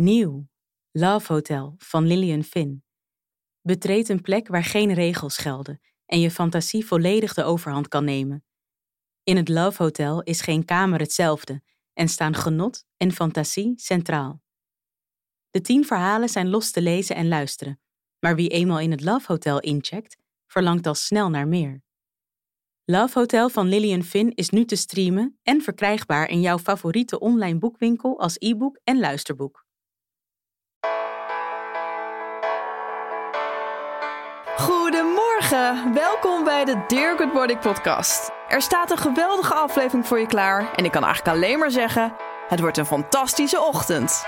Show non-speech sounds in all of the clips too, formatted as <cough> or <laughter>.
Nieuw. Love Hotel van Lillian Finn. Betreed een plek waar geen regels gelden en je fantasie volledig de overhand kan nemen. In het Love Hotel is geen kamer hetzelfde en staan genot en fantasie centraal. De tien verhalen zijn los te lezen en luisteren, maar wie eenmaal in het Love Hotel incheckt, verlangt al snel naar meer. Love Hotel van Lillian Finn is nu te streamen en verkrijgbaar in jouw favoriete online boekwinkel als e-book en luisterboek. Welkom bij de Dear Good Morning podcast. Er staat een geweldige aflevering voor je klaar en ik kan eigenlijk alleen maar zeggen, het wordt een fantastische ochtend.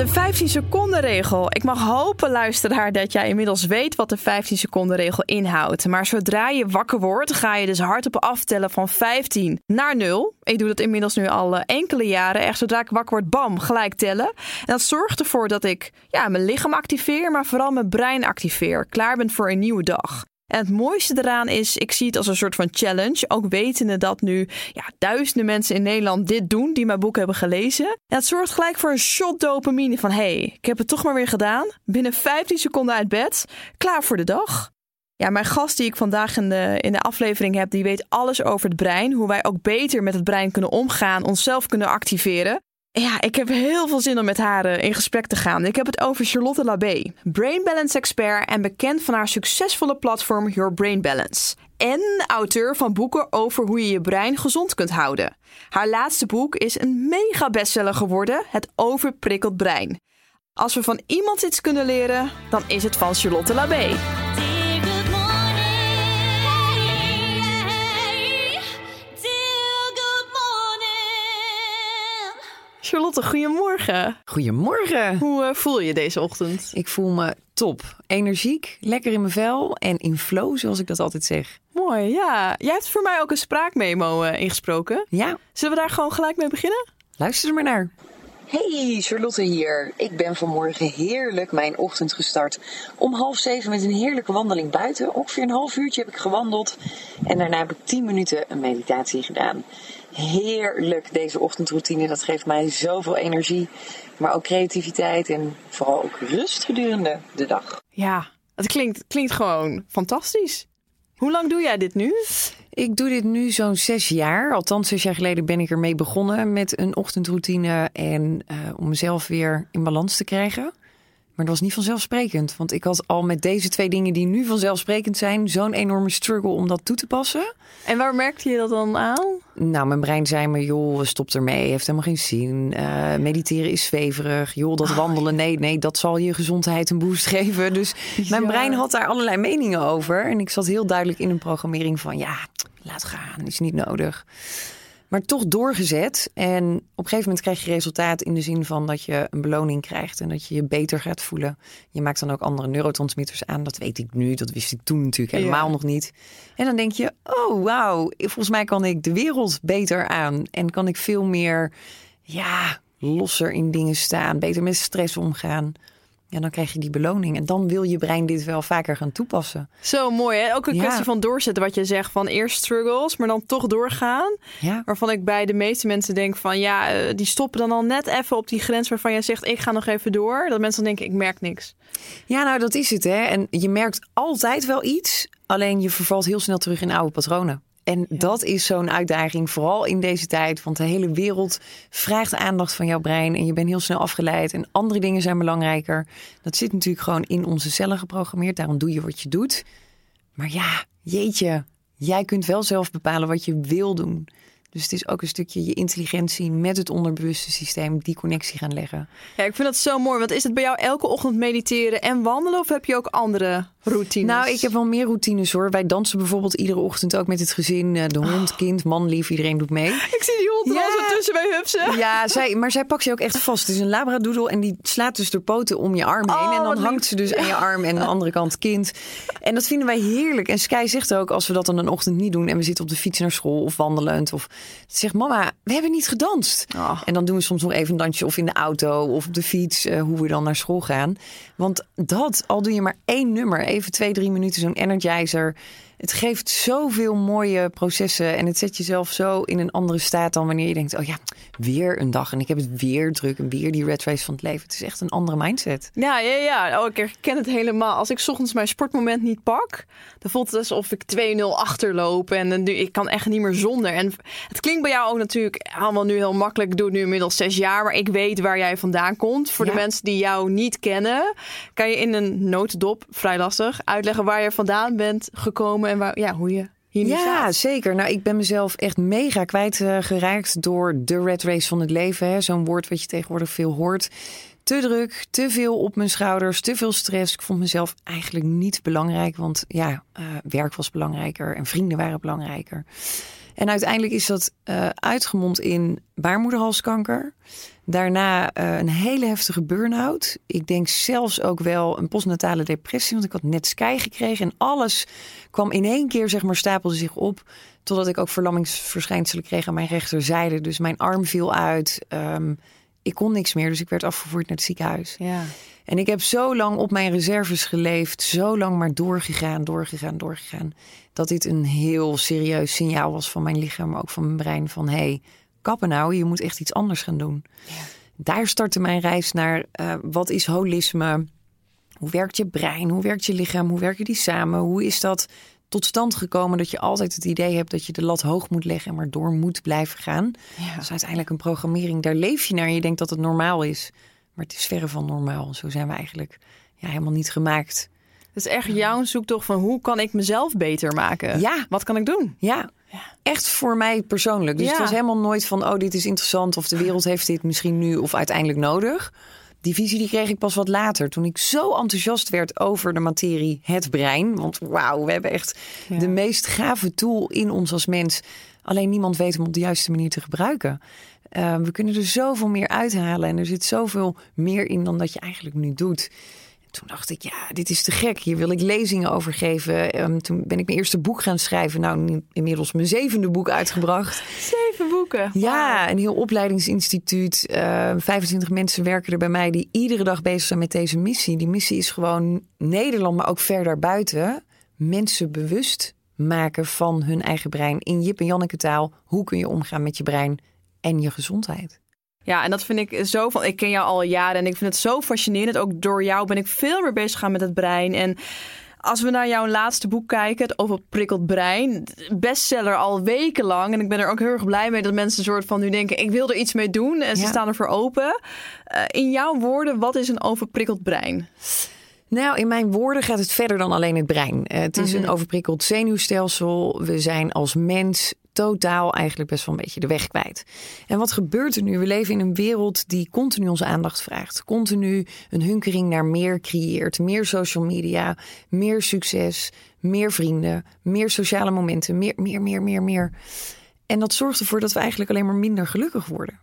De 15 seconden regel. Ik mag hopen, luisteraar, dat jij inmiddels weet wat de 15 seconden regel inhoudt. Maar zodra je wakker wordt, ga je dus hardop aftellen van 15 naar 0. Ik doe dat inmiddels nu al eh, enkele jaren. Echt zodra ik wakker word, bam, gelijk tellen. En dat zorgt ervoor dat ik ja, mijn lichaam activeer, maar vooral mijn brein activeer. Klaar ben voor een nieuwe dag. En het mooiste eraan is, ik zie het als een soort van challenge. Ook wetende dat nu ja, duizenden mensen in Nederland dit doen, die mijn boek hebben gelezen. En het zorgt gelijk voor een shot dopamine van, hey, ik heb het toch maar weer gedaan. Binnen 15 seconden uit bed, klaar voor de dag. Ja, mijn gast die ik vandaag in de, in de aflevering heb, die weet alles over het brein. Hoe wij ook beter met het brein kunnen omgaan, onszelf kunnen activeren. Ja, ik heb heel veel zin om met haar eh, in gesprek te gaan. Ik heb het over Charlotte Labé, Brain Balance expert en bekend van haar succesvolle platform Your Brain Balance. En auteur van boeken over hoe je je brein gezond kunt houden. Haar laatste boek is een mega bestseller geworden, Het Overprikkeld Brein. Als we van iemand iets kunnen leren, dan is het van Charlotte Labé. Charlotte, goedemorgen. Goedemorgen. Hoe eh, voel je deze ochtend? Ik voel me top. Energiek, lekker in mijn vel en in flow, zoals ik dat altijd zeg. Mooi, ja. Jij hebt voor mij ook een spraakmemo eh, ingesproken. Ja, Zullen we daar gewoon gelijk mee beginnen? luister er maar naar. Hey, Charlotte hier. Ik ben vanmorgen heerlijk mijn ochtend gestart. Om half zeven met een heerlijke wandeling buiten. Ongeveer een half uurtje heb ik gewandeld. En daarna heb ik tien minuten een meditatie gedaan. Heerlijk deze ochtendroutine. Dat geeft mij zoveel energie. Maar ook creativiteit en vooral ook rust gedurende de dag. Ja, het klinkt, klinkt gewoon fantastisch. Hoe lang doe jij dit nu? Ik doe dit nu zo'n zes jaar. Althans, zes jaar geleden ben ik ermee begonnen met een ochtendroutine. En eh, om mezelf weer in balans te krijgen. Maar dat was niet vanzelfsprekend. Want ik had al met deze twee dingen die nu vanzelfsprekend zijn... zo'n enorme struggle om dat toe te passen. En waar merkte je dat dan aan? Nou, mijn brein zei me, joh, stop ermee. Heeft helemaal geen zin. Eh, mediteren is zweverig. Joh, dat wandelen, nee, nee, dat zal je gezondheid een boost geven. Dus <laughs> mijn Ja. brein had daar allerlei meningen over. En ik zat heel duidelijk in een programmering van, ja, laat gaan, is niet nodig. Maar toch doorgezet. En op een gegeven moment krijg je resultaat in de zin van dat je een beloning krijgt. En dat je je beter gaat voelen. Je maakt dan ook andere neurotransmitters aan. Dat weet ik nu, dat wist ik toen natuurlijk helemaal Ja. nog niet. En dan denk je, oh wauw, volgens mij kan ik de wereld beter aan. En kan ik veel meer, ja, losser in dingen staan. Beter met stress omgaan. Ja, dan krijg je die beloning. En dan wil je brein dit wel vaker gaan toepassen. Zo mooi, hè? Ook een Ja. kwestie van doorzetten wat je zegt. Van eerst struggles, maar dan toch doorgaan. Ja, Waarvan ik bij de meeste mensen denk van... ja, eh, die stoppen dan al net even op die grens waarvan jij zegt... ik ga nog even door. Dat mensen dan denken, ik merk niks. Ja, nou dat is het hè. En je merkt altijd wel iets, alleen je vervalt heel snel terug in oude patronen. En dat is zo'n uitdaging, vooral in deze tijd. Want de hele wereld vraagt aandacht van jouw brein. En je bent heel snel afgeleid. En andere dingen zijn belangrijker. Dat zit natuurlijk gewoon in onze cellen geprogrammeerd. Daarom doe je wat je doet. Maar ja, jeetje. Jij kunt wel zelf bepalen wat je wil doen. Dus het is ook een stukje je intelligentie met het onderbewuste systeem die connectie gaan leggen. Ja, ik vind dat zo mooi. Want is het bij jou elke ochtend mediteren en wandelen? Of heb je ook andere routines? Nou, ik heb wel meer routines hoor. Wij dansen bijvoorbeeld iedere ochtend ook met het gezin. eh, De hond, kind, man, lief, iedereen doet mee. Ik zie die hond er Ja. al zo tussen bij hupsen. Ja, zij, maar zij pakt je ook echt vast. Het is een labradoodle en die slaat dus de poten om je arm heen. Oh, en wat dan hangt ze dus aan je arm en aan de <laughs> andere kant kind. En dat vinden wij heerlijk. En Sky zegt ook, als we dat dan een ochtend niet doen... en we zitten op de fiets naar school of wandelend... of ze zegt, mama, we hebben niet gedanst. Oh. En dan doen we soms nog even een dansje of in de auto of op de fiets... eh, hoe we dan naar school gaan. Want dat, al doe je maar één nummer... even twee, drie minuten zo'n energizer... Het geeft zoveel mooie processen en het zet jezelf zo in een andere staat dan wanneer je denkt: oh ja, weer een dag en ik heb het weer druk en weer die red race van het leven. Het is echt een andere mindset. Ja, ja, ja. Oh, ik herken het helemaal. Als ik 's ochtends mijn sportmoment niet pak, dan voelt het alsof ik 2-0 achterloop. En dan, ik kan echt niet meer zonder. En het klinkt bij jou ook natuurlijk allemaal nu heel makkelijk. Ik doe het nu inmiddels zes jaar, maar ik weet waar jij vandaan komt. Voor Ja. de mensen die jou niet kennen, kan je in een notendop, vrij lastig, uitleggen waar je vandaan bent gekomen en waar, ja, hoe je hier nu Ja, staat. zeker. Nou, ik ben mezelf echt mega kwijtgeraakt door de red race van het leven. hè. Zo'n woord wat je tegenwoordig veel hoort. Te druk, te veel op mijn schouders, te veel stress. Ik vond mezelf eigenlijk niet belangrijk, want ja, eh, werk was belangrijker en vrienden waren belangrijker. En uiteindelijk is dat eh, uitgemond in baarmoederhalskanker. Daarna eh, een hele heftige burn-out. Ik denk zelfs ook wel een postnatale depressie, want ik had net Sky gekregen. En alles kwam in één keer, zeg maar, stapelde zich op. Totdat ik ook verlammingsverschijnselen kreeg aan mijn rechterzijde. Dus mijn arm viel uit. Ehm, ik kon niks meer, dus ik werd afgevoerd naar het ziekenhuis. Ja. En ik heb zo lang op mijn reserves geleefd, zo lang maar doorgegaan, doorgegaan, doorgegaan, dat dit een heel serieus signaal was van mijn lichaam, maar ook van mijn brein van hé, hey, kappen nou, je moet echt iets anders gaan doen. Daar startte mijn reis naar eh, wat is holisme, hoe werkt je brein, hoe werkt je lichaam, hoe werken die samen, hoe is dat tot stand gekomen dat je altijd het idee hebt dat je de lat hoog moet leggen en maar door moet blijven gaan. Ja. Dat is uiteindelijk een programmering, daar leef je naar je denkt dat het normaal is. Maar het is verre van normaal. Zo zijn we eigenlijk ja, helemaal niet gemaakt. Het is echt jouw zoektocht van hoe kan ik mezelf beter maken? Ja. Wat kan ik doen? Ja, echt voor mij persoonlijk. Dus Ja. het was helemaal nooit van, oh, dit is interessant of de wereld heeft dit misschien nu of uiteindelijk nodig. Die visie die kreeg ik pas wat later, toen ik zo enthousiast werd over de materie het brein. Want wauw, we hebben echt Ja. de meest gave tool in ons als mens. Alleen niemand weet hem op de juiste manier te gebruiken. Uh, we kunnen er zoveel meer uithalen en er zit zoveel meer in dan dat je eigenlijk nu doet. Toen dacht ik, ja, dit is te gek. Hier wil ik lezingen over geven. Um, toen ben ik mijn eerste boek gaan schrijven. Nou, inmiddels mijn zevende boek uitgebracht. <laughs> Zeven boeken. Ja, een heel opleidingsinstituut. Uh, 25 mensen werken er bij mij die iedere dag bezig zijn met deze missie. Die missie is gewoon Nederland, maar ook ver daarbuiten. Mensen bewust maken van hun eigen brein. In Jip en Janneke taal. Hoe kun je omgaan met je brein en je gezondheid? Ja, en dat vind ik zo van. Ik ken jou al jaren en ik vind het zo fascinerend. Ook door jou ben ik veel meer bezig gaan met het brein. En als we naar jouw laatste boek kijken, het overprikkeld brein, bestseller al wekenlang. En ik ben er ook heel erg blij mee dat mensen een soort van nu denken: ik wil er iets mee doen. En ze Ja. staan ervoor open. Uh, in jouw woorden, wat is een overprikkeld brein? Nou, in mijn woorden gaat het verder dan alleen het brein. Uh, het is een overprikkeld zenuwstelsel. We zijn als mens totaal eigenlijk best wel een beetje de weg kwijt. En wat gebeurt er nu? We leven in een wereld die continu onze aandacht vraagt. Continu een hunkering naar meer creëert. Meer social media, meer succes, meer vrienden, meer sociale momenten, meer, meer, meer, meer, meer. En dat zorgt ervoor dat we eigenlijk alleen maar minder gelukkig worden.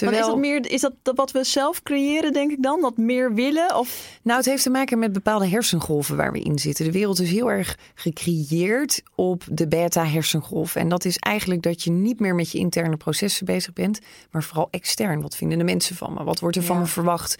Terwijl... Is, dat meer, is dat wat we zelf creëren, denk ik dan? Dat meer willen? Of... Nou, het heeft te maken met bepaalde hersengolven waar we in zitten. De wereld is heel erg gecreëerd op de beta-hersengolf. En dat is eigenlijk dat je niet meer met je interne processen bezig bent, maar vooral extern. Wat vinden de mensen van me? Wat wordt er van me verwacht?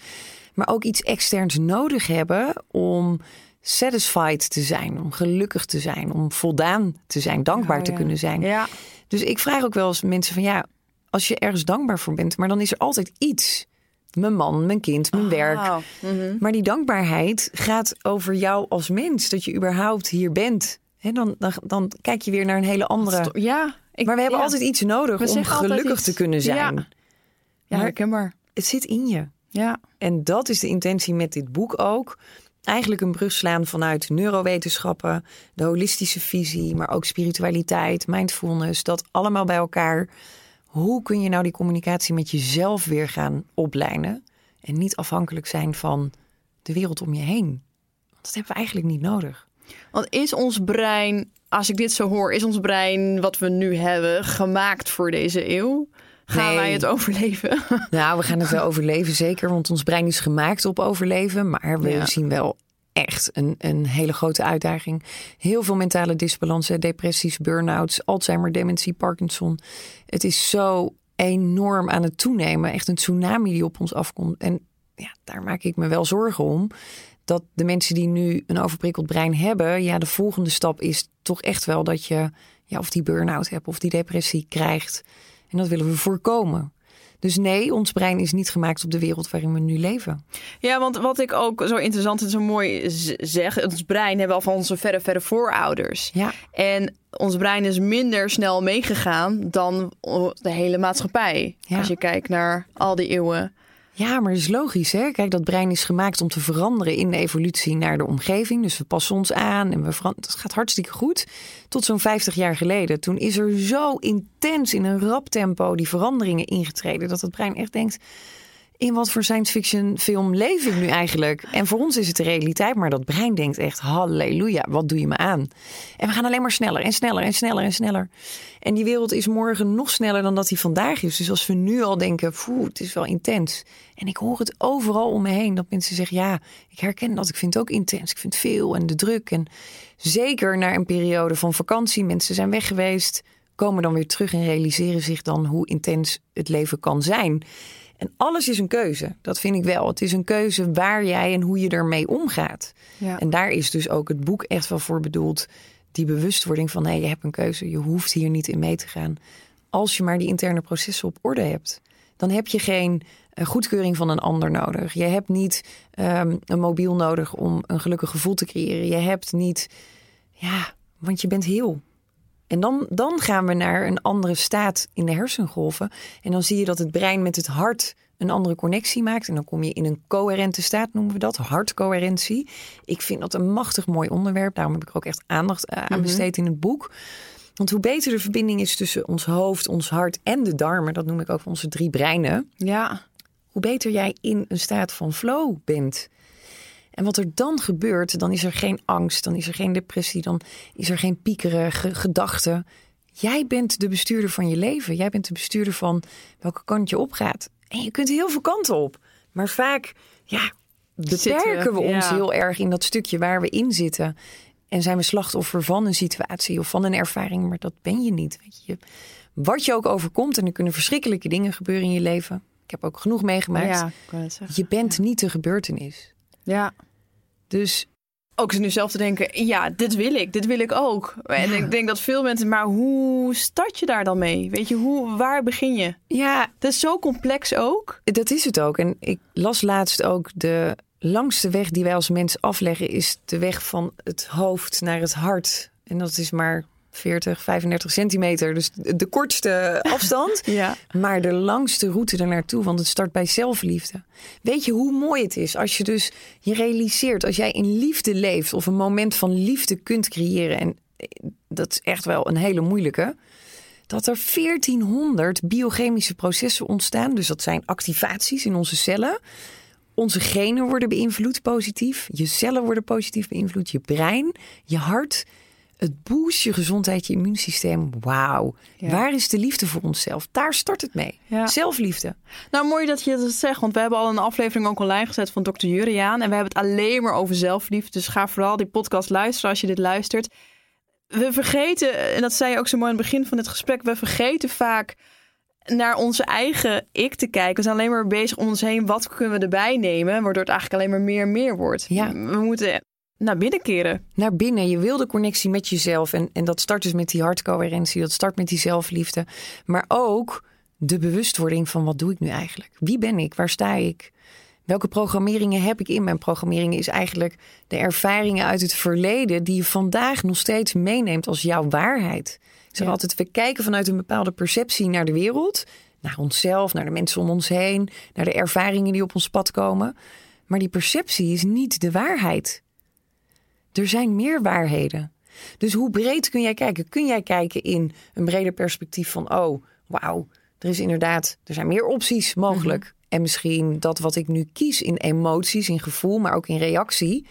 Maar ook iets externs nodig hebben om satisfied te zijn, om gelukkig te zijn, om voldaan te zijn, dankbaar Oh, te kunnen zijn. Ja. Dus ik vraag ook wel eens mensen van ja, als je ergens dankbaar voor bent, maar dan is er altijd iets. Mijn man, mijn kind, mijn werk. Oh, mhm. Maar die dankbaarheid gaat over jou als mens, dat je überhaupt hier bent. He, dan, dan, dan kijk je weer naar een hele andere. Ja. Ik, Maar we hebben ja. altijd iets nodig We om gelukkig iets. te kunnen zijn. Ja. Ja, Maar- herkenbaar. Het zit in je. Ja. En dat is de intentie met dit boek ook. Eigenlijk een brug slaan vanuit neurowetenschappen, de holistische visie, maar ook spiritualiteit, mindfulness, dat allemaal bij elkaar. Hoe kun je nou die communicatie met jezelf weer gaan oplijnen en niet afhankelijk zijn van de wereld om je heen? Want dat hebben we eigenlijk niet nodig. Want is ons brein, als ik dit zo hoor, is ons brein wat we nu hebben gemaakt voor deze eeuw? Gaan Nee. wij het overleven? Nou, we gaan het wel <laughs> overleven, zeker. Want ons brein is gemaakt op overleven. Maar we Ja. zien wel echt een, een hele grote uitdaging. Heel veel mentale disbalansen, depressies, burn-outs, Alzheimer, dementie, Parkinson. Het is zo enorm aan het toenemen. Echt een tsunami die op ons afkomt. En ja, daar maak ik me wel zorgen om. Dat de mensen die nu een overprikkeld brein hebben, ja, de volgende stap is toch echt wel dat je ja, of die burn-out hebt of die depressie krijgt. En dat willen we voorkomen. Dus nee, ons brein is niet gemaakt op de wereld waarin we nu leven. Ja, want wat ik ook zo interessant en zo mooi zeg, ons brein hebben we al van onze verre, verre voorouders. Ja. En ons brein is minder snel meegegaan dan de hele maatschappij. Ja. Als je kijkt naar al die eeuwen. Ja, maar dat is logisch. Hè? Kijk, dat brein is gemaakt om te veranderen in de evolutie naar de omgeving. Dus we passen ons aan en we veranderen. Dat gaat hartstikke goed. Tot zo'n 50 jaar geleden. Toen is er zo intens in een rap tempo die veranderingen ingetreden. Dat het brein echt denkt. In wat voor science fiction film leef ik nu eigenlijk? En voor ons is het de realiteit, maar dat brein denkt echt: halleluja, wat doe je me aan? En we gaan alleen maar sneller en sneller en sneller en sneller. En die wereld is morgen nog sneller dan dat die vandaag is. Dus als we nu al denken: poeh, het is wel intens. En ik hoor het overal om me heen dat mensen zeggen: ja, ik herken dat, ik vind het ook intens. Ik vind het veel en de druk. En zeker na een periode van vakantie, mensen zijn weg geweest, komen dan weer terug en realiseren zich dan hoe intens het leven kan zijn. En alles is een keuze. Dat vind ik wel. Het is een keuze waar jij en hoe je ermee omgaat. Ja. En daar is dus ook het boek echt wel voor bedoeld. Die bewustwording van hé, je hebt een keuze. Je hoeft hier niet in mee te gaan. Als je maar die interne processen op orde hebt. Dan heb je geen eh, goedkeuring van een ander nodig. Je hebt niet ehm, een mobiel nodig om een gelukkig gevoel te creëren. Je hebt niet, ja, want je bent heel. En dan, dan gaan we naar een andere staat in de hersengolven. En dan zie je dat het brein met het hart een andere connectie maakt. En dan kom je in een coherente staat, noemen we dat. Hartcoherentie. Ik vind dat een machtig mooi onderwerp. Daarom heb ik er ook echt aandacht eh, aan besteed in het boek. Want hoe beter de verbinding is tussen ons hoofd, ons hart en de darmen, dat noem ik ook onze drie breinen, Ja. hoe beter jij in een staat van flow bent. En wat er dan gebeurt, dan is er geen angst, dan is er geen depressie, dan is er geen piekerige gedachten. Jij bent de bestuurder van je leven. Jij bent de bestuurder van welke kant je opgaat. En je kunt heel veel kanten op. Maar vaak, ja, beperken we ons ja. heel erg in dat stukje waar we in zitten. En zijn we slachtoffer van een situatie of van een ervaring, maar dat ben je niet. Weet je. Wat je ook overkomt, en er kunnen verschrikkelijke dingen gebeuren in je leven. Ik heb ook genoeg meegemaakt. Ja. Je bent niet de gebeurtenis. Ja. Dus Ook nu zelf te denken, ja, dit wil ik, dit wil ik ook. En Ja. ik denk dat veel mensen, maar hoe start je daar dan mee? Weet je, hoe, waar begin je? ja, Dat is zo complex ook. dat is het ook. En ik las laatst ook de langste weg die wij als mens afleggen, is de weg van het hoofd naar het hart. En dat is maar 40, 35 centimeter. Dus de kortste <laughs> afstand. Ja. Maar de langste route ernaartoe, want het start bij zelfliefde. Weet je hoe mooi het is als je dus je realiseert, als jij in liefde leeft of een moment van liefde kunt creëren. En eh, dat is echt wel een hele moeilijke. Dat er 1400 biochemische processen ontstaan. Dus dat zijn activaties in onze cellen. Onze genen worden beïnvloed positief. Je cellen worden positief beïnvloed. Je brein, je hart. Het boost je gezondheid, je immuunsysteem. Wauw. Ja. Waar is de liefde voor onszelf? Daar start het mee. Ja. Zelfliefde. Nou, mooi dat je dat zegt, want we hebben al een aflevering ook online gezet van Dr. Juriaan. En we hebben het alleen maar over zelfliefde. Dus ga vooral die podcast luisteren als je dit luistert. We vergeten, en dat zei je ook zo mooi aan het begin van dit gesprek, we vergeten vaak naar onze eigen ik te kijken. We zijn alleen maar bezig om ons heen, wat kunnen we erbij nemen, waardoor het eigenlijk alleen maar meer en meer wordt. Ja. We moeten naar binnen keren. Naar binnen. Je wil de connectie met jezelf. En, en dat start dus met die hartcoherentie. Dat start met die zelfliefde. Maar ook de bewustwording van wat doe ik nu eigenlijk? Wie ben ik? Waar sta ik? Welke programmeringen heb ik in mijn programmeringen? Is eigenlijk de ervaringen uit het verleden die je vandaag nog steeds meeneemt als jouw waarheid. Ik zeg Ja. altijd, we kijken vanuit een bepaalde perceptie naar de wereld. Naar onszelf, naar de mensen om ons heen. Naar de ervaringen die op ons pad komen. Maar die perceptie is niet de waarheid. Er zijn meer waarheden. Dus hoe breed kun jij kijken? Kun jij kijken in een breder perspectief van, oh, wauw, er is inderdaad, er zijn meer opties mogelijk. En misschien dat wat ik nu kies in emoties, in gevoel, maar ook in reactie,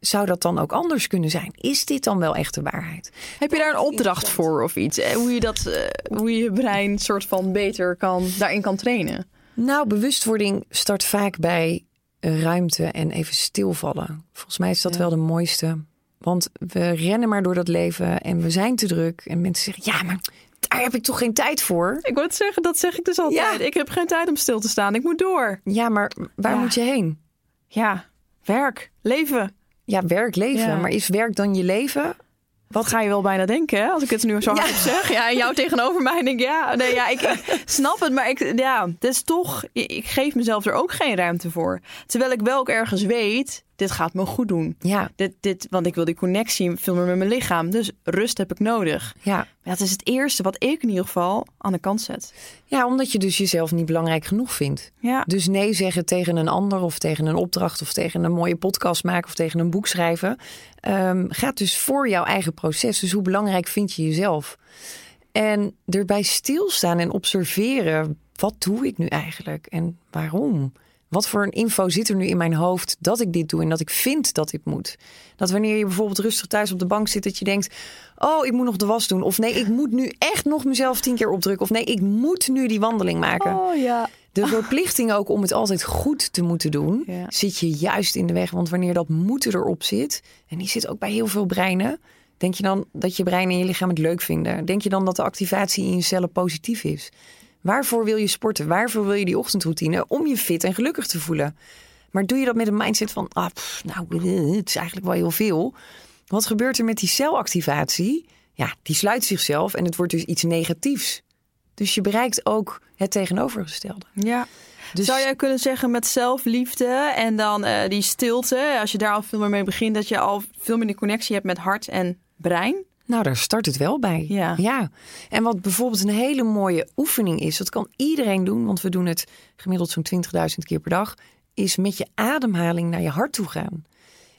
zou dat dan ook anders kunnen zijn? Is dit dan wel echt de waarheid? Heb je daar een opdracht voor of iets? Eh, Hoe je, dat, eh, hoe je je brein soort van beter kan, daarin kan trainen? Nou, bewustwording start vaak bij ruimte en even stilvallen. Volgens mij is dat Ja. wel de mooiste. Want we rennen maar door dat leven en we zijn te druk. En mensen zeggen, ja, maar daar heb ik toch geen tijd voor? Ik wil het zeggen, dat zeg ik dus altijd. Ja. Ik heb geen tijd om stil te staan. Ik moet door. Ja, maar waar Ja. moet je heen? Ja, werk, leven. Ja, werk, leven. Maar is werk dan je leven? Wat ga je wel bijna denken, hè? Als ik het nu zo hard Ja. zeg. Ja, en jou tegenover mij denk ik, ja, nee, ja, ik, ik snap het. Maar ik, ja, het is toch, ik geef mezelf er ook geen ruimte voor. Terwijl ik wel ook ergens weet, dit gaat me goed doen. Ja, Dit, dit, want ik wil die connectie veel meer met mijn lichaam. Dus rust heb ik nodig. ja. Maar dat is het eerste wat ik in ieder geval aan de kant zet. ja, omdat je dus jezelf niet belangrijk genoeg vindt. Ja, Dus nee zeggen tegen een ander of tegen een opdracht of tegen een mooie podcast maken of tegen een boek schrijven. ehm, gaat dus voor jouw eigen proces. Dus hoe belangrijk vind je jezelf? En erbij stilstaan en observeren. Wat doe ik nu eigenlijk en waarom? Wat voor een info zit er nu in mijn hoofd dat ik dit doe en dat ik vind dat dit moet? Dat wanneer je bijvoorbeeld rustig thuis op de bank zit, dat je denkt: Oh, ik moet nog de was doen. Of nee, ik moet nu echt nog mezelf tien keer opdrukken. Of nee, ik moet nu die wandeling maken. Oh ja. De verplichting ook om het altijd goed te moeten doen, Ja. zit je juist in de weg. Want wanneer dat moeten erop zit, en die zit ook bij heel veel breinen, denk je dan dat je brein en je lichaam het leuk vinden? Denk je dan dat de activatie in je cellen positief is? Waarvoor wil je sporten? Waarvoor wil je die ochtendroutine? Om je fit en gelukkig te voelen. Maar doe je dat met een mindset van, ah, pff, nou, <laughs> het is eigenlijk wel heel veel. Wat gebeurt er met die celactivatie? Ja, die sluit zichzelf en het wordt dus iets negatiefs. Dus je bereikt ook het tegenovergestelde. Ja. Dus Zou jij kunnen zeggen met zelfliefde en dan eh, die stilte, als je daar al veel meer mee begint, dat je al veel meer die connectie hebt met hart en brein? Nou, daar start het wel bij. Ja. En wat bijvoorbeeld een hele mooie oefening is, dat kan iedereen doen, want we doen het gemiddeld zo'n 20.000 keer per dag, is met je ademhaling naar je hart toe gaan.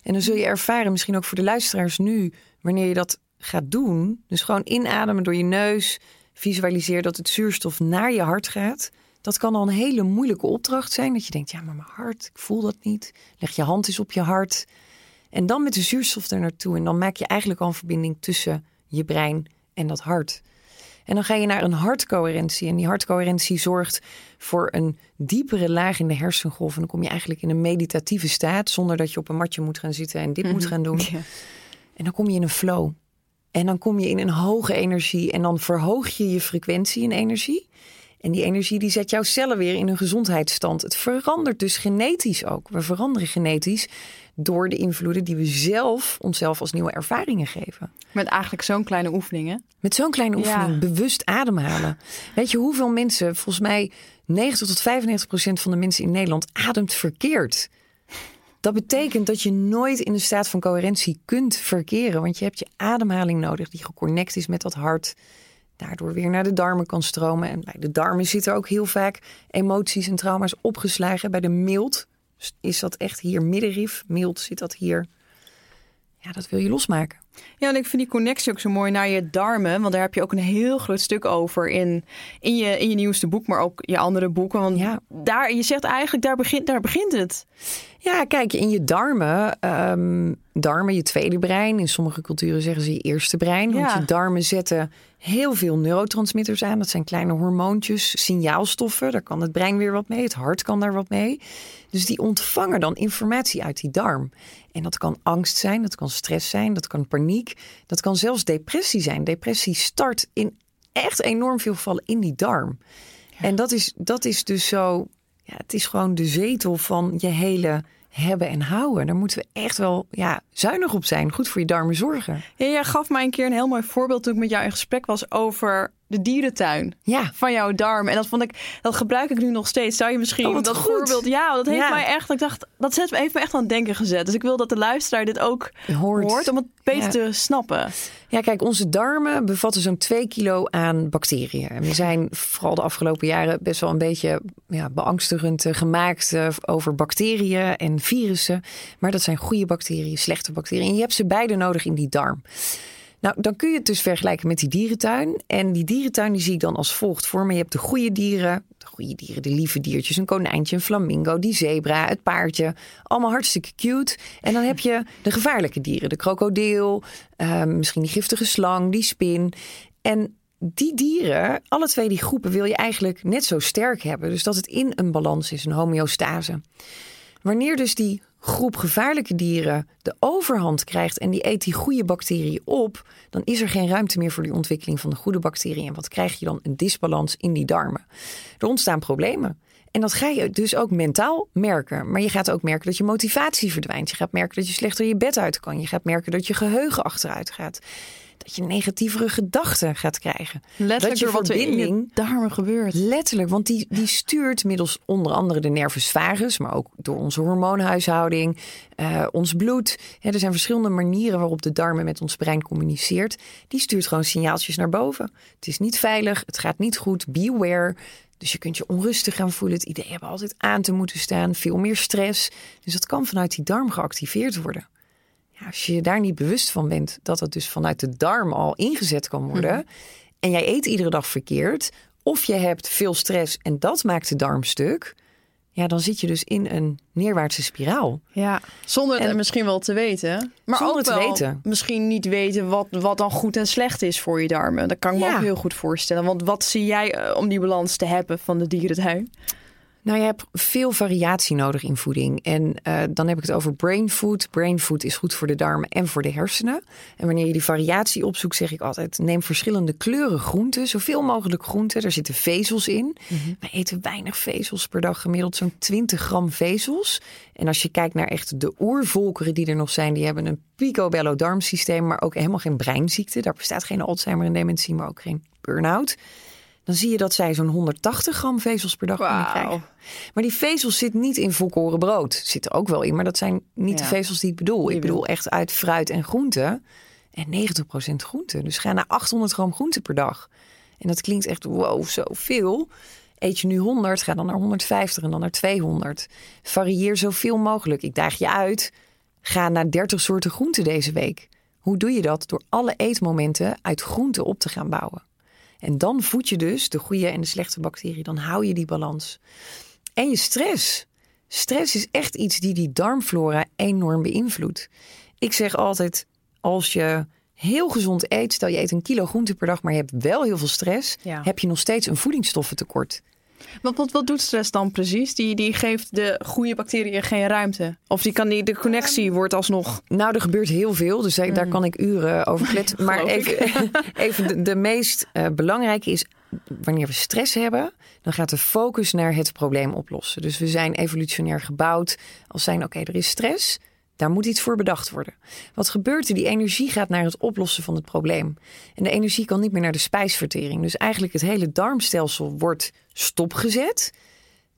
En dan zul je ervaren, misschien ook voor de luisteraars nu, wanneer je dat gaat doen, dus gewoon inademen door je neus, visualiseer dat het zuurstof naar je hart gaat. Dat kan al een hele moeilijke opdracht zijn, dat je denkt, ja, maar mijn hart, ik voel dat niet. Leg je hand eens op je hart. En dan met de zuurstof er naartoe. En dan maak je eigenlijk al een verbinding tussen je brein en dat hart. En dan ga je naar een hartcoherentie. En die hartcoherentie zorgt voor een diepere laag in de hersengolf. En dan kom je eigenlijk in een meditatieve staat. Zonder dat je op een matje moet gaan zitten en dit moet gaan doen. En dan kom je in een flow. En dan kom je in een hoge energie. En dan verhoog je je frequentie in energie. En die energie die zet jouw cellen weer in een gezondheidsstand. Het verandert dus genetisch ook. We veranderen genetisch door de invloeden die we zelf onszelf als nieuwe ervaringen geven. Met eigenlijk zo'n kleine oefening, hè? Met zo'n kleine oefening, Ja. bewust ademhalen. Weet je hoeveel mensen, volgens mij 90 tot 95 procent van de mensen in Nederland ademt verkeerd. Dat betekent dat je nooit in een staat van coherentie kunt verkeren. Want je hebt je ademhaling nodig die geconnect is met dat hart. Daardoor weer naar de darmen kan stromen. En bij de darmen zitten ook heel vaak emoties en trauma's opgeslagen. Bij de mild is dat echt hier middenrif. Mild zit dat hier. Ja, dat wil je losmaken. Ja, en ik vind die connectie ook zo mooi naar je darmen. Want daar heb je ook een heel groot stuk over in, in, je, in je nieuwste boek, maar ook je andere boeken. Want Ja. daar, je zegt eigenlijk, daar begint, daar begint het. Ja, kijk, in je darmen, ehm, darmen, je tweede brein. In sommige culturen zeggen ze je eerste brein. Want je darmen zetten heel veel neurotransmitters aan. Dat zijn kleine hormoontjes, signaalstoffen. Daar kan het brein weer wat mee. Het hart kan daar wat mee. Dus die ontvangen dan informatie uit die darm. En dat kan angst zijn, dat kan stress zijn, dat kan paniek. Dat kan zelfs depressie zijn. Depressie start in echt enorm veel gevallen in die darm. En dat is, dat is dus zo. Ja, het is gewoon de zetel van je hele hebben en houden. Daar moeten we echt wel ja, zuinig op zijn. Goed voor je darmen zorgen. Ja, jij gaf mij een keer een heel mooi voorbeeld toen ik met jou in gesprek was over de dierentuin. Ja, Van jouw darm. En dat vond ik, dat gebruik ik nu nog steeds. Zou je misschien Oh, dat goed. voorbeeld. Ja, dat heeft Ja. mij echt. Ik dacht, dat zet me, heeft me echt aan het denken gezet. Dus ik wil dat de luisteraar dit ook hoort. hoort om het beter Ja. te snappen. Ja, kijk, onze darmen bevatten zo'n 2 kilo aan bacteriën. En we zijn vooral de afgelopen jaren best wel een beetje ja, beangstigend eh, gemaakt eh, over bacteriën en virussen. Maar dat zijn goede bacteriën, slechte bacteriën. En je hebt ze beide nodig in die darm. Nou, dan kun je het dus vergelijken met die dierentuin. En die dierentuin die zie ik dan als volgt voor me. Je hebt de goede dieren, de goede dieren, de lieve diertjes, een konijntje, een flamingo, die zebra, het paardje. Allemaal hartstikke cute. En dan heb je de gevaarlijke dieren, de krokodil, eh, misschien die giftige slang, die spin. En die dieren, alle twee die groepen, wil je eigenlijk net zo sterk hebben. Dus dat het in een balans is, een homeostase. Wanneer dus die groep gevaarlijke dieren de overhand krijgt en die eet die goede bacteriën op, dan is er geen ruimte meer voor die ontwikkeling van de goede bacteriën. En wat krijg je dan? Een disbalans in die darmen. Er ontstaan problemen. En dat ga je dus ook mentaal merken. Maar je gaat ook merken dat je motivatie verdwijnt. Je gaat merken dat je slechter je bed uit kan. Je gaat merken dat je geheugen achteruit gaat. Dat je negatievere gedachten gaat krijgen. Letterlijk dat je wat er verbinding darmen gebeurt. Letterlijk, want die, die stuurt middels onder andere de nervus vagus, maar ook door onze hormoonhuishouding, eh, ons bloed. Hè, er zijn verschillende manieren waarop de darmen met ons brein communiceert. Die stuurt gewoon signaaltjes naar boven. Het is niet veilig, het gaat niet goed, beware. Dus je kunt je onrustig gaan voelen. Het idee hebben altijd aan te moeten staan, veel meer stress. Dus dat kan vanuit die darm geactiveerd worden. Als je je daar niet bewust van bent dat het dus vanuit de darm al ingezet kan worden. En jij eet iedere dag verkeerd. Of je hebt veel stress en dat maakt de darm stuk. Ja, dan zit je dus in een neerwaartse spiraal. Ja, zonder het En- misschien wel te weten. Maar Zonder ook het te wel weten. misschien niet weten wat, wat dan goed en slecht is voor je darmen. Dat kan ik me Ja. ook heel goed voorstellen. Want wat zie jij eh, om die balans te hebben van de dierentuin? Nou, je hebt veel variatie nodig in voeding. En eh, dan heb ik het over brain food. Brain food is goed voor de darmen en voor de hersenen. En wanneer je die variatie opzoekt, zeg ik altijd: neem verschillende kleuren groenten, zoveel mogelijk groenten. Er zitten vezels in. Wij eten weinig vezels per dag, gemiddeld zo'n 20 gram vezels. En als je kijkt naar echt de oervolkeren die er nog zijn, die hebben een picobello darmsysteem, maar ook helemaal geen breinziekte. Daar bestaat geen Alzheimer en dementie, maar ook geen burn-out. Dan zie je dat zij zo'n 180 gram vezels per dag Wauw. krijgen. Maar die vezels zitten niet in volkoren brood. Zitten er ook wel in, maar dat zijn niet de vezels die ik bedoel. Ik bedoel echt uit fruit en groenten. En 90% groente. Dus ga naar 800 gram groente per dag. En dat klinkt echt wow, zoveel. Eet je nu 100, ga dan naar 150 en dan naar 200. Varieer zoveel mogelijk. Ik daag je uit. Ga naar 30 soorten groenten deze week. Hoe doe je dat? Door alle eetmomenten uit groenten op te gaan bouwen. En dan voed je dus de goede en de slechte bacteriën. Dan hou je die balans. En je stress. Stress is echt iets die die darmflora enorm beïnvloedt. Ik zeg altijd, als je heel gezond eet, stel je eet een kilo groente per dag, maar je hebt wel heel veel stress, Ja. heb je nog steeds een voedingsstoffentekort. Wat, wat, wat doet stress dan precies? Die, die geeft de goede bacteriën geen ruimte. Of die kan die, de connectie wordt alsnog. Nou, er gebeurt heel veel, dus daar- daar kan ik uren over kletsen. <laughs> Maar Mm. Even, <laughs> even de, de meest eh, belangrijke is, wanneer we stress hebben, dan gaat de focus naar het probleem oplossen. Dus we zijn evolutionair gebouwd als zijn, oké, er is stress, daar moet iets voor bedacht worden. Wat gebeurt er? Die energie gaat naar het oplossen van het probleem. En de energie kan niet meer naar de spijsvertering. Dus eigenlijk het hele darmstelsel wordt stopgezet.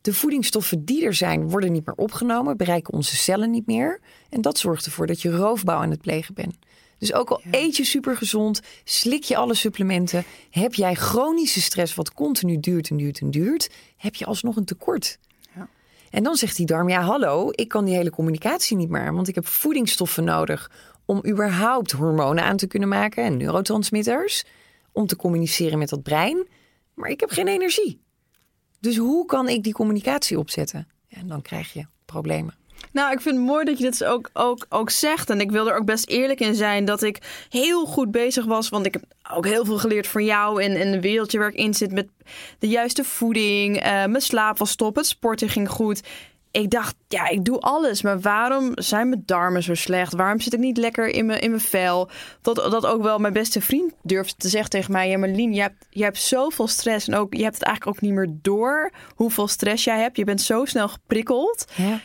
De voedingsstoffen die er zijn, worden niet meer opgenomen, bereiken onze cellen niet meer. En dat zorgt ervoor dat je roofbouw aan het plegen bent. Dus ook al eet je supergezond, slik je alle supplementen, heb jij chronische stress wat continu duurt en duurt en duurt, heb je alsnog een tekort. En dan zegt die darm, ja hallo, ik kan die hele communicatie niet meer want ik heb voedingsstoffen nodig om überhaupt hormonen aan te kunnen maken en neurotransmitters, om te communiceren met dat brein, maar ik heb geen energie. Dus hoe kan ik die communicatie opzetten? En dan krijg je problemen. Nou, ik vind het mooi dat je dit ook, ook, ook zegt. En ik wil er ook best eerlijk in zijn dat ik heel goed bezig was. Want ik heb ook heel veel geleerd van jou en, en een wereldje waar ik in zit met de juiste voeding. Eh, mijn slaap was top, het sporten ging goed. Ik dacht, ja, ik doe alles. Maar waarom zijn mijn darmen zo slecht? Waarom zit ik niet lekker in mijn, in mijn vel? Dat, dat ook wel mijn beste vriend durfde te zeggen tegen mij. Ja, maar Lien, je hebt, je hebt zoveel stress. En ook, je hebt het eigenlijk ook niet meer door hoeveel stress jij hebt. Je bent zo snel geprikkeld Ja,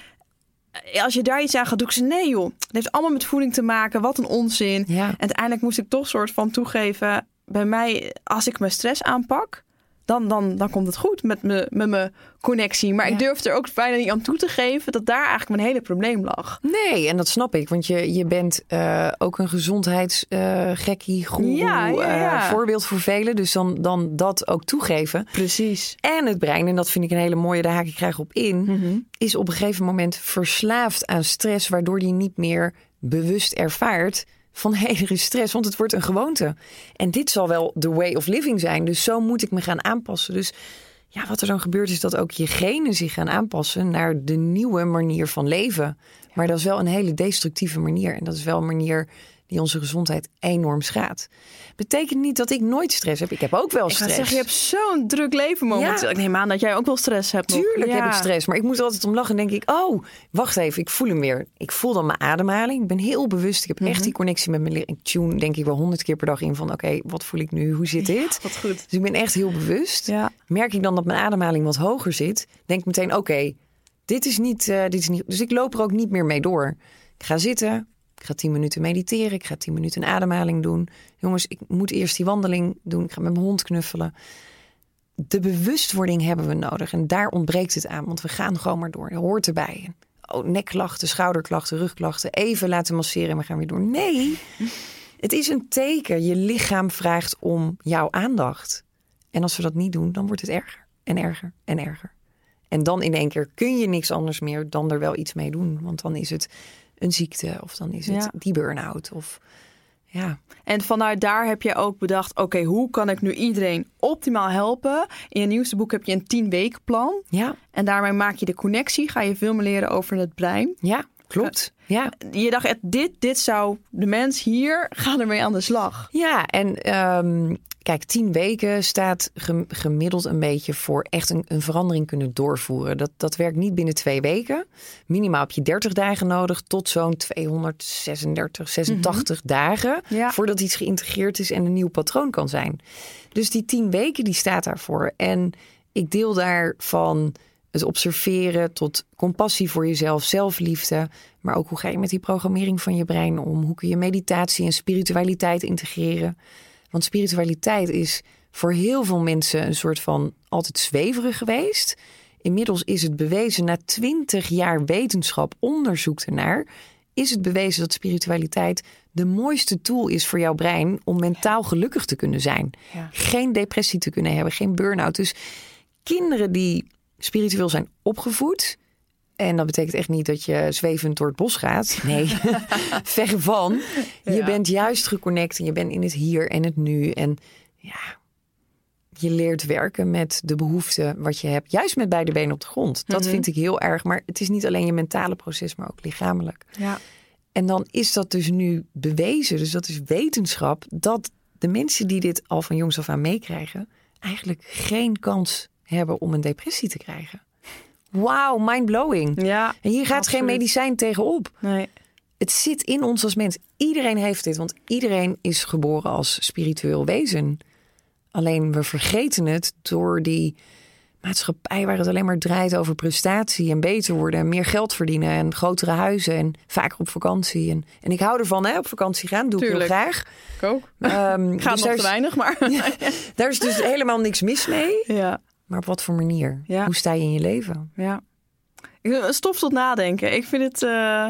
als je daar iets aan gaat doen, ik zei nee joh. Het heeft allemaal met voeding te maken. Wat een onzin. Ja. En uiteindelijk moest ik toch soort van toegeven. Bij mij, als ik mijn stress aanpak, dan, dan, dan komt het goed met me- met mijn connectie. Maar Ja. ik durfde er ook bijna niet aan toe te geven dat daar eigenlijk mijn hele probleem lag. Nee, en dat snap ik. Want je, je bent eh, ook een gezondheidsgekkie, goeroe, Ja, ja, ja. eh, voorbeeld voor velen. Dus dan, dan dat ook toegeven. Precies. En het brein, en dat vind ik een hele mooie, daar haak ik graag op in... is op een gegeven moment verslaafd aan stress... waardoor die niet meer bewust ervaart van hé, er is stress, want het wordt een gewoonte. En dit zal wel de way of living zijn, dus zo moet ik me gaan aanpassen. Dus ja, wat er dan gebeurt is dat ook je genen zich gaan aanpassen naar de nieuwe manier van leven. Maar dat is wel een hele destructieve manier. En dat is wel een manier die onze gezondheid enorm schaadt. Betekent niet dat ik nooit stress heb. Ik heb ook wel Ik stress. zeggen, je hebt zo'n druk leven momenteel. Ja. Ik neem aan dat jij ook wel stress hebt. Tuurlijk heb ik stress, maar ik moet er altijd om lachen. En denk ik, oh, wacht even, ik voel hem weer. Ik voel dan mijn ademhaling. Ik ben heel bewust. Ik heb Mhm. echt die connectie met mijn lichaam. Ik tune denk ik wel honderd keer per dag in van, oké, wat voel ik nu? Hoe zit dit? Wat goed. Dus ik ben echt heel bewust. Ja. Merk ik dan dat mijn ademhaling wat hoger zit, denk ik meteen, oké, dit is niet, eh, dit is niet. Dus ik loop er ook niet meer mee door. Ik ga zitten. Ik ga tien minuten mediteren. Ik ga tien minuten een ademhaling doen. Jongens, ik moet eerst die wandeling doen. Ik ga met mijn hond knuffelen. De bewustwording hebben we nodig. En daar ontbreekt het aan. Want we gaan gewoon maar door. Dat hoort erbij. Oh, nekklachten, schouderklachten, rugklachten. Even laten masseren en we gaan weer door. Nee, het is een teken. Je lichaam vraagt om jouw aandacht. En als we dat niet doen, dan wordt het erger en erger en erger. En dan in één keer kun je niks anders meer dan er wel iets mee doen. Want dan is het een ziekte of dan is het Ja. die burn-out. Of ja, En vanuit daar heb je ook bedacht, oké, hoe kan ik nu iedereen optimaal helpen? In je nieuwste boek heb je een 10 weken plan. ja, En daarmee maak je de connectie, ga je veel meer leren over het brein. ja, klopt. Ja, Je dacht echt, dit, dit zou de mens hier, gaan ermee aan de slag. ja en ehm, kijk, tien weken staat gem- gemiddeld een beetje voor echt een, een verandering kunnen doorvoeren. Dat, dat werkt niet binnen twee weken. Minimaal heb je 30 dagen nodig tot zo'n 236, 86 dagen Ja. voordat iets geïntegreerd is en een nieuw patroon kan zijn. Dus die tien weken die staat daarvoor. En ik deel daarvan het observeren tot compassie voor jezelf, zelfliefde. Maar ook hoe ga je met die programmering van je brein om? Hoe kun je meditatie en spiritualiteit integreren? Want spiritualiteit is voor heel veel mensen een soort van altijd zweverig geweest. Inmiddels is het bewezen na twintig jaar wetenschap, onderzoek ernaar, is het bewezen dat spiritualiteit de mooiste tool is voor jouw brein om mentaal gelukkig te kunnen zijn. Ja. Geen depressie te kunnen hebben, geen burn-out. Dus kinderen die spiritueel zijn opgevoed. En dat betekent echt niet dat je zwevend door het bos gaat. Nee, <laughs> verre van. Je Ja. bent juist geconnect en je bent in het hier en het nu. En ja, je leert werken met de behoeften wat je hebt. Juist met beide benen op de grond. Dat vind ik heel erg. Maar het is niet alleen je mentale proces, maar ook lichamelijk. Ja. En dan is dat dus nu bewezen, dus dat is wetenschap, dat de mensen die dit al van jongs af aan meekrijgen, eigenlijk geen kans hebben om een depressie te krijgen. Wauw, mind-blowing. Ja, En hier gaat absoluut. geen medicijn tegenop. Nee. Het zit in ons als mens. Iedereen heeft dit, want iedereen is geboren als spiritueel wezen. Alleen we vergeten het door die maatschappij waar het alleen maar draait over prestatie en beter worden en meer geld verdienen en grotere huizen en vaker op vakantie. En, en ik hou ervan, hè, op vakantie gaan, doe Tuurlijk. ik heel graag. Ik ook. Ehm, <laughs> Gaat dus nog te weinig, maar... <laughs> daar is dus helemaal niks mis mee. ja. Maar op wat voor manier? Ja. Hoe sta je in je leven? Ja. Ik- Stof tot nadenken. Ik vind het... eh,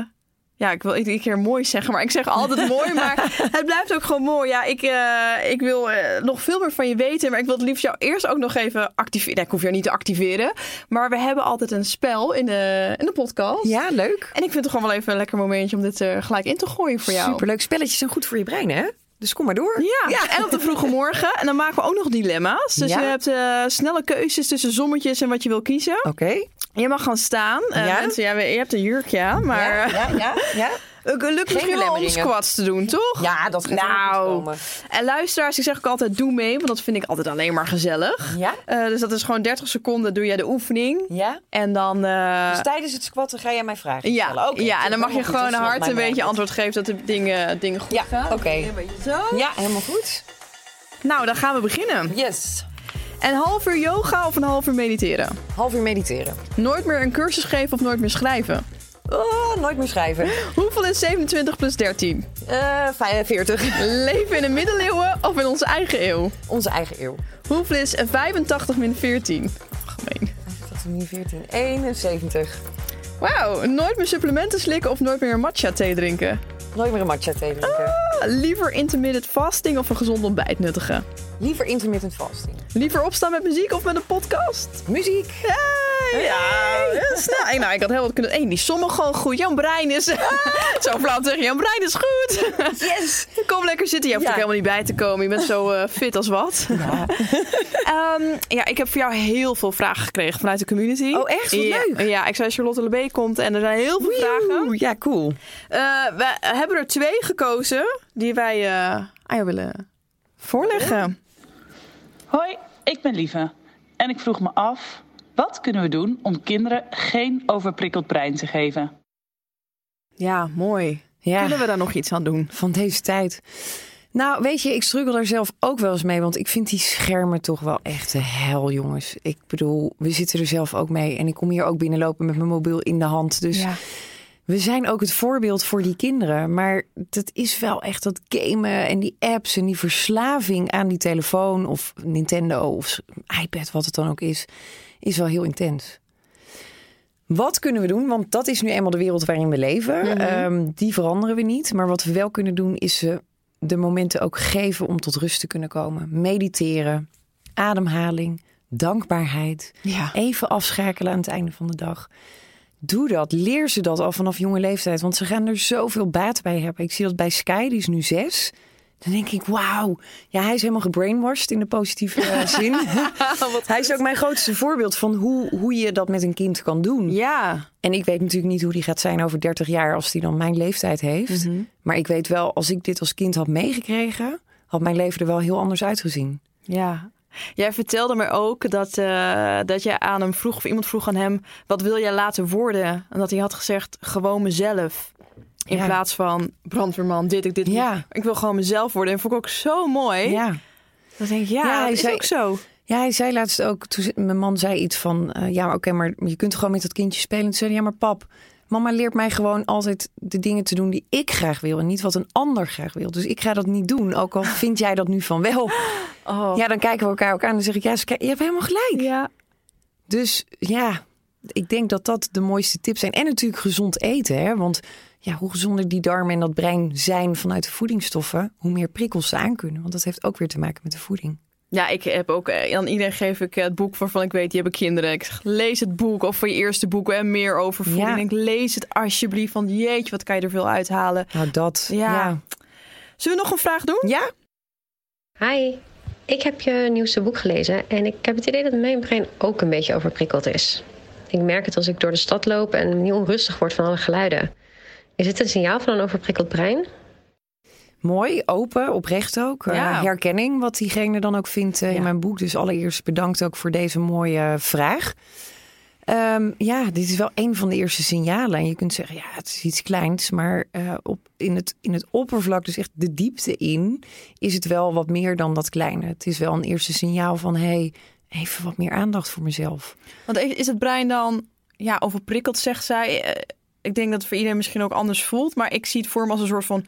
Ja, ik wil iedere keer mooi zeggen, maar ik zeg altijd <laughs> mooi. Maar het blijft ook gewoon mooi. Ja, ik, eh, ik wil eh, nog veel meer van je weten. Maar ik wil het liefst jou eerst ook nog even activeren. Nee, ik hoef jou niet te activeren. Maar we hebben altijd een spel in de, in de podcast. Ja, leuk. En ik vind het gewoon wel even een lekker momentje om dit er gelijk in te gooien voor jou. Superleuk. Spelletjes zijn goed voor je brein, hè? Dus kom maar door. Ja, en op de vroege morgen. En dan maken we ook nog dilemma's. Dus Ja. je hebt eh, snelle keuzes tussen sommetjes en wat je wil kiezen. Oké. Je mag gaan staan. Eh, Ja? mensen, ja, je hebt een jurkje aan, maar Ja, ja, ja, ja. <laughs> het lukt misschien wel om belemmeringen. squats te doen, toch? Ja, dat gaat Nou. goed komen. En luisteraars, ik zeg ook altijd, doe mee, want dat vind ik altijd alleen maar gezellig. Ja? Eh, dus dat is gewoon 30 seconden doe jij de oefening. Ja? En dan... eh, Dus tijdens het squatten ga jij mij vragen ja, stellen? Oké, ja, en dan mag je helemaal goed. gewoon Dat is hard wat een beetje antwoord geven dat de dingen, dingen goed Ja, gaan. oké. Een beetje zo. Ja, helemaal goed. Nou, dan gaan we beginnen. Yes. Een half uur yoga of een half uur mediteren? Half uur mediteren. Nooit meer een cursus geven of nooit meer schrijven? Oh, nooit meer schrijven. Hoeveel is 27 plus 13? Eh 45. Leven in de middeleeuwen of in onze eigen eeuw? Onze eigen eeuw. Hoeveel is 85 min 14? Gemeen. Dat is nu 14. 71. Wauw, nooit meer supplementen slikken of nooit meer een matcha thee drinken? Nooit meer een matcha thee drinken. Ah, Liever intermittent fasting of een gezond ontbijt nuttigen? Liever intermittent fasting. Liever opstaan met muziek of met een podcast? Muziek. Hey! Ja. Hey, nou, ik had heel wat kunnen... Hey, die sommen gewoon goed. Jan Brein is... <laughs> zo flauw zeggen, Jan Brein is goed. Yes! <laughs> Kom lekker zitten. Je hoeft Ja. ook helemaal niet bij te komen. Je bent zo eh, fit als wat. Ja. <laughs> Ehm, ja, ik heb voor jou heel veel vragen gekregen vanuit de community. Oh, echt? Wat ja, leuk. Ja, ik zei Charlotte Lebee komt en er zijn heel veel vragen. Ja, cool. Eh, we hebben er twee gekozen die wij eh, aan jou willen voorleggen. Hoi, ik ben Lieve. En ik vroeg me af, wat kunnen we doen om kinderen geen overprikkeld brein te geven? Ja, mooi. Ja. Kunnen we daar nog iets aan doen? van deze tijd. Nou, weet je, ik struggle daar zelf ook wel eens mee. Want ik vind die schermen toch wel echt de hel, jongens. Ik bedoel, we zitten er zelf ook mee. En ik kom hier ook binnenlopen met mijn mobiel in de hand. Dus we zijn ook het voorbeeld voor die kinderen. Maar dat is wel echt dat gamen en die apps en die verslaving aan die telefoon of Nintendo of iPad, wat het dan ook is, is wel heel intens. Wat kunnen we doen? Want dat is nu eenmaal de wereld waarin we leven. Ehm, die veranderen we niet. Maar wat we wel kunnen doen, is ze de momenten ook geven om tot rust te kunnen komen. Mediteren, ademhaling, dankbaarheid. Ja. Even afschakelen aan het einde van de dag. Doe dat. Leer ze dat al vanaf jonge leeftijd. Want ze gaan er zoveel baat bij hebben. Ik zie dat bij Sky, die is nu zes. Dan denk ik, wauw. Ja, hij is helemaal gebrainwashed in de positieve eh, <laughs> zin. hij is ook mijn grootste voorbeeld van hoe, hoe je dat met een kind kan doen. Ja. En ik weet natuurlijk niet hoe die gaat zijn over 30 jaar als die dan mijn leeftijd heeft. Maar ik weet wel, als ik dit als kind had meegekregen, had mijn leven er wel heel anders uitgezien. Ja. Jij vertelde me ook dat, eh, dat jij aan hem vroeg, of iemand vroeg aan hem, wat wil jij laten worden? En dat hij had gezegd, gewoon mezelf. In Ja. plaats van brandweerman, dit, ik, dit. Ja. Ik wil gewoon mezelf worden. En vond ik ook zo mooi. Ja. Dan denk ik, ja, Ja, hij dat is zei- ook zo. Ja, hij zei laatst ook, toen mijn man zei iets van, eh, ja, oké, maar je kunt gewoon met dat kindje spelen. En toen zei hij, ja, maar pap, mama leert mij gewoon altijd de dingen te doen die ik graag wil en niet wat een ander graag wil. Dus ik ga dat niet doen, ook al vind jij dat nu van wel. <laughs> Oh. Ja, dan kijken we elkaar ook aan en dan zeg ik, ja, je hebt helemaal gelijk. ja. Dus ja, ik denk dat dat de mooiste tips zijn. En natuurlijk gezond eten, hè? want ja, hoe gezonder die darmen en dat brein zijn vanuit de voedingsstoffen, hoe meer prikkels ze aankunnen. Want dat heeft ook weer te maken met de voeding. Ja, ik heb ook eh, aan iedereen geef ik het boek waarvan ik weet, die hebben kinderen. Ik zeg, lees het boek of van je eerste boek en meer over voeding. Ja. Ik lees het alsjeblieft, want jeetje, wat kan je er veel uithalen. Nou, dat. Ja. ja. Zullen we nog een vraag doen? Ja, Hi, ik heb je nieuwste boek gelezen en ik heb het idee dat mijn brein ook een beetje overprikkeld is. Ik merk het als ik door de stad loop en niet onrustig word van alle geluiden. Is het een signaal van een overprikkeld brein? Mooi, open, oprecht ook. Eh, Ja. herkenning, wat diegene dan ook vindt eh, Ja. in mijn boek. Dus allereerst bedankt ook voor deze mooie vraag. Ehm, ja, dit is wel een van de eerste signalen. En je kunt zeggen, ja, het is iets kleins. Maar eh, op, in, het, in het oppervlak, dus echt de diepte in, is het wel wat meer dan dat kleine. Het is wel een eerste signaal van, hey, even wat meer aandacht voor mezelf. Want is het brein dan ja, overprikkeld, zegt zij? Ik denk dat het voor iedereen misschien ook anders voelt. Maar ik zie het voor me als een soort van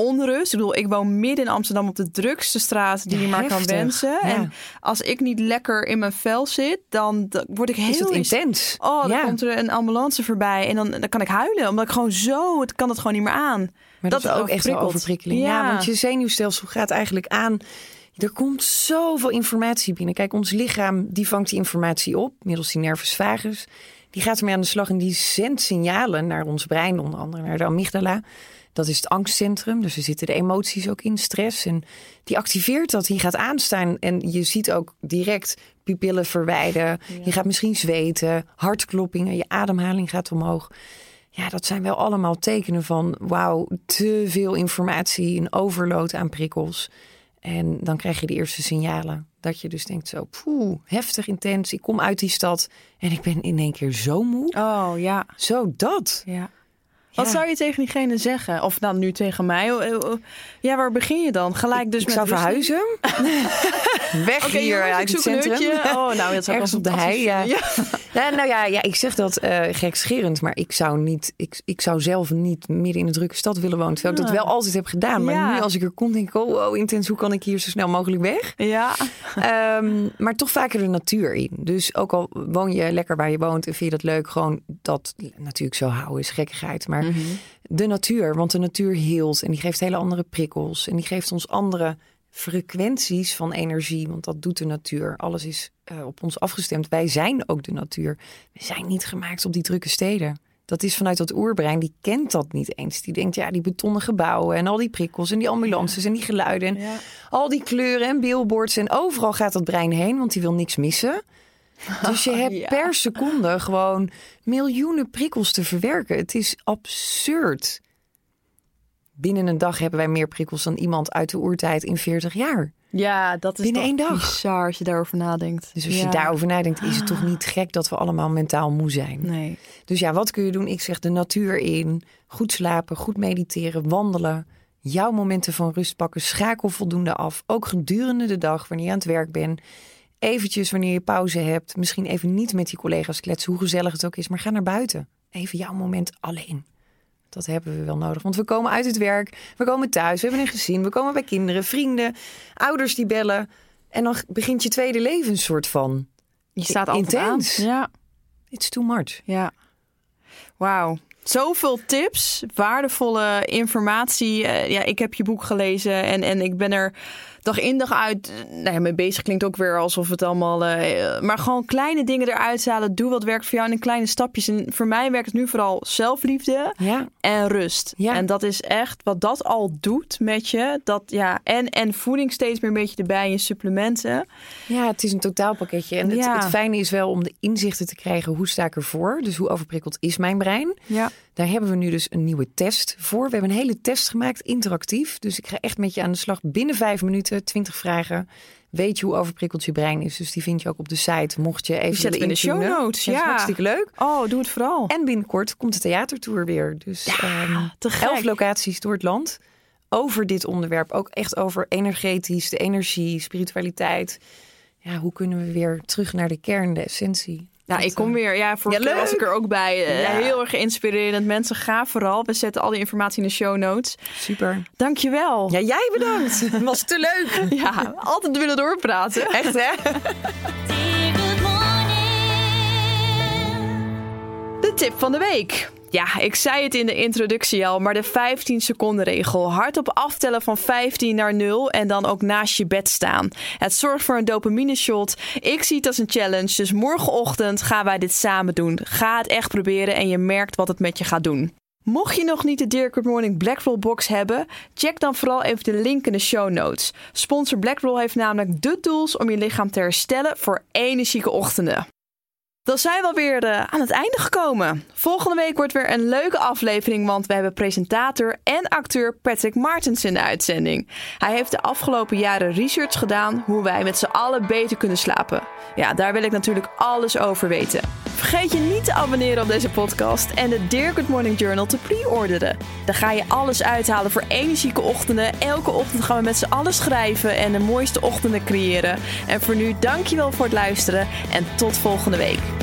onrust. Ik bedoel, ik woon midden in Amsterdam op de drukste straat die Ja, je maar kan wensen. Ja. En als ik niet lekker in mijn vel zit, dan, dan word ik heel intens? Oh, dan ja. komt er een ambulance voorbij en dan, dan kan ik huilen. Omdat ik gewoon zo, het kan het gewoon niet meer aan. Maar dat, is ook echt overprikkeld. overprikkeling. Ja. want je zenuwstelsel gaat eigenlijk aan. Er komt zoveel informatie binnen. Kijk, ons lichaam die vangt die informatie op middels die nervus vagus. Die gaat ermee aan de slag en die zendt signalen naar ons brein, onder andere naar de amygdala. Dat is het angstcentrum, dus er zitten de emoties ook in, stress. En die activeert dat, die gaat aanstaan. En je ziet ook direct pupillen verwijden. Je gaat misschien zweten, hartkloppingen, je ademhaling gaat omhoog. Ja, dat zijn wel allemaal tekenen van wauw, te veel informatie, een overload aan prikkels. En dan krijg je de eerste signalen. Dat je dus denkt zo, poeh, heftig intens. Ik kom uit die stad en ik ben in één keer zo moe. Oh ja, Zo dat. ja. Wat Ja. zou je tegen diegene zeggen? Of dan nu tegen mij? Oh, oh, oh. Ja, waar begin je dan? Gelijk dus ik met zou verhuizen. <laughs> Weg hier jongens, uit het centrum. Oh, nou, dat zou Ergens op de hei, ja. <laughs> Ja, nou ja, ja, ik zeg dat eh gekscherend, maar ik zou, niet, ik, ik zou zelf niet midden in de drukke stad willen wonen. Terwijl ik dat wel altijd heb gedaan. Maar nu als ik er kom, denk ik, oh, wow, intens, hoe kan ik hier zo snel mogelijk weg? Ja. Ehm, maar toch vaker de natuur in. Dus ook al woon je lekker waar je woont en vind je dat leuk, gewoon dat natuurlijk zo houden is gekkigheid. Maar de natuur, want de natuur heelt en die geeft hele andere prikkels en die geeft ons andere frequenties van energie, want dat doet de natuur. Alles is eh, op ons afgestemd. Wij zijn ook de natuur. We zijn niet gemaakt op die drukke steden. Dat is vanuit dat oerbrein, die kent dat niet eens. Die denkt, ja, die betonnen gebouwen en al die prikkels en die ambulances en die geluiden. En al die kleuren en billboards en overal gaat dat brein heen, want die wil niks missen. <laughs> Dus je hebt Ja. per seconde gewoon miljoenen prikkels te verwerken. Het is absurd. Binnen een dag hebben wij meer prikkels dan iemand uit de oertijd in 40 jaar. Ja, dat is Binnen toch één dag. bizar als je daarover nadenkt. Dus als Ja. je daarover nadenkt, is het toch niet gek dat we allemaal mentaal moe zijn. Nee. Dus ja, wat kun je doen? Ik zeg de natuur in. Goed slapen, goed mediteren, wandelen. Jouw momenten van rust pakken. Schakel voldoende af. Ook gedurende de dag, wanneer je aan het werk bent. Eventjes wanneer je pauze hebt. Misschien even niet met die collega's kletsen, hoe gezellig het ook is. Maar ga naar buiten. Even jouw moment alleen. Dat hebben we wel nodig. Want we komen uit het werk. We komen thuis. We hebben een gezin. We komen bij kinderen, vrienden, ouders die bellen. En dan begint je tweede leven een soort van. Je staat altijd Intens. aan. Ja. It's too much. Ja. Wauw. Zoveel tips, waardevolle informatie. Eh, ja, ik heb je boek gelezen en, en ik ben er dag in dag uit eh, nou ja, mee bezig. Klinkt ook weer alsof het allemaal... eh, maar gewoon kleine dingen eruit halen. Doe wat werkt voor jou in kleine stapjes. En voor mij werkt het nu vooral zelfliefde Ja. en rust. Ja. En dat is echt wat dat al doet met je. Dat, ja, en, en voeding steeds meer een beetje erbij. Je supplementen. Ja, het is een totaalpakketje. En het, het fijne is wel om de inzichten te krijgen. Hoe sta ik ervoor? Dus hoe overprikkeld is mijn brein? Ja. Daar hebben we nu dus een nieuwe test voor. We hebben een hele test gemaakt, interactief. Dus ik ga echt met je aan de slag binnen vijf minuten, twintig vragen. Weet je hoe overprikkeld je brein is? Dus die vind je ook op de site. Mocht je even we in de show notes, ja. hartstikke leuk. Oh, doe het vooral. En binnenkort komt de theatertour weer. Dus ehm, te gek. elf locaties door het land. Over dit onderwerp. Ook echt over energetisch, de energie, spiritualiteit. Ja, hoe kunnen we weer terug naar de kern, de essentie? Ja, ik kom weer. Ja, vorige Ja, keer was ik er ook bij. Eh, Ja. Heel erg inspirerend. Mensen, ga vooral. We zetten al die informatie in de show notes. Super. Dankjewel. Ja, jij bedankt. <laughs> Het was te leuk. Ja, altijd willen doorpraten. Echt, hè? <laughs> De tip van de week. Ja, ik zei het in de introductie al, maar de 15 seconden regel. Hardop aftellen van 15 naar 0 en dan ook naast je bed staan. Het zorgt voor een dopamine shot. Ik zie het als een challenge, dus morgenochtend gaan wij dit samen doen. Ga het echt proberen en je merkt wat het met je gaat doen. Mocht je nog niet de Dear Good Morning Blackroll box hebben, check dan vooral even de link in de show notes. Sponsor Blackroll heeft namelijk de tools om je lichaam te herstellen voor energieke ochtenden. Dan zijn we alweer eh, aan het einde gekomen. Volgende week wordt weer een leuke aflevering, want we hebben presentator en acteur Patrick Martens in de uitzending. Hij heeft de afgelopen jaren research gedaan hoe wij met z'n allen beter kunnen slapen. Ja, daar wil ik natuurlijk alles over weten. Vergeet je niet te abonneren op deze podcast en de Dear Good Morning Journal te pre-orderen. Daar ga je alles uithalen voor energieke ochtenden. Elke ochtend gaan we met z'n allen schrijven en de mooiste ochtenden creëren. En voor nu, dankjewel voor het luisteren en tot volgende week.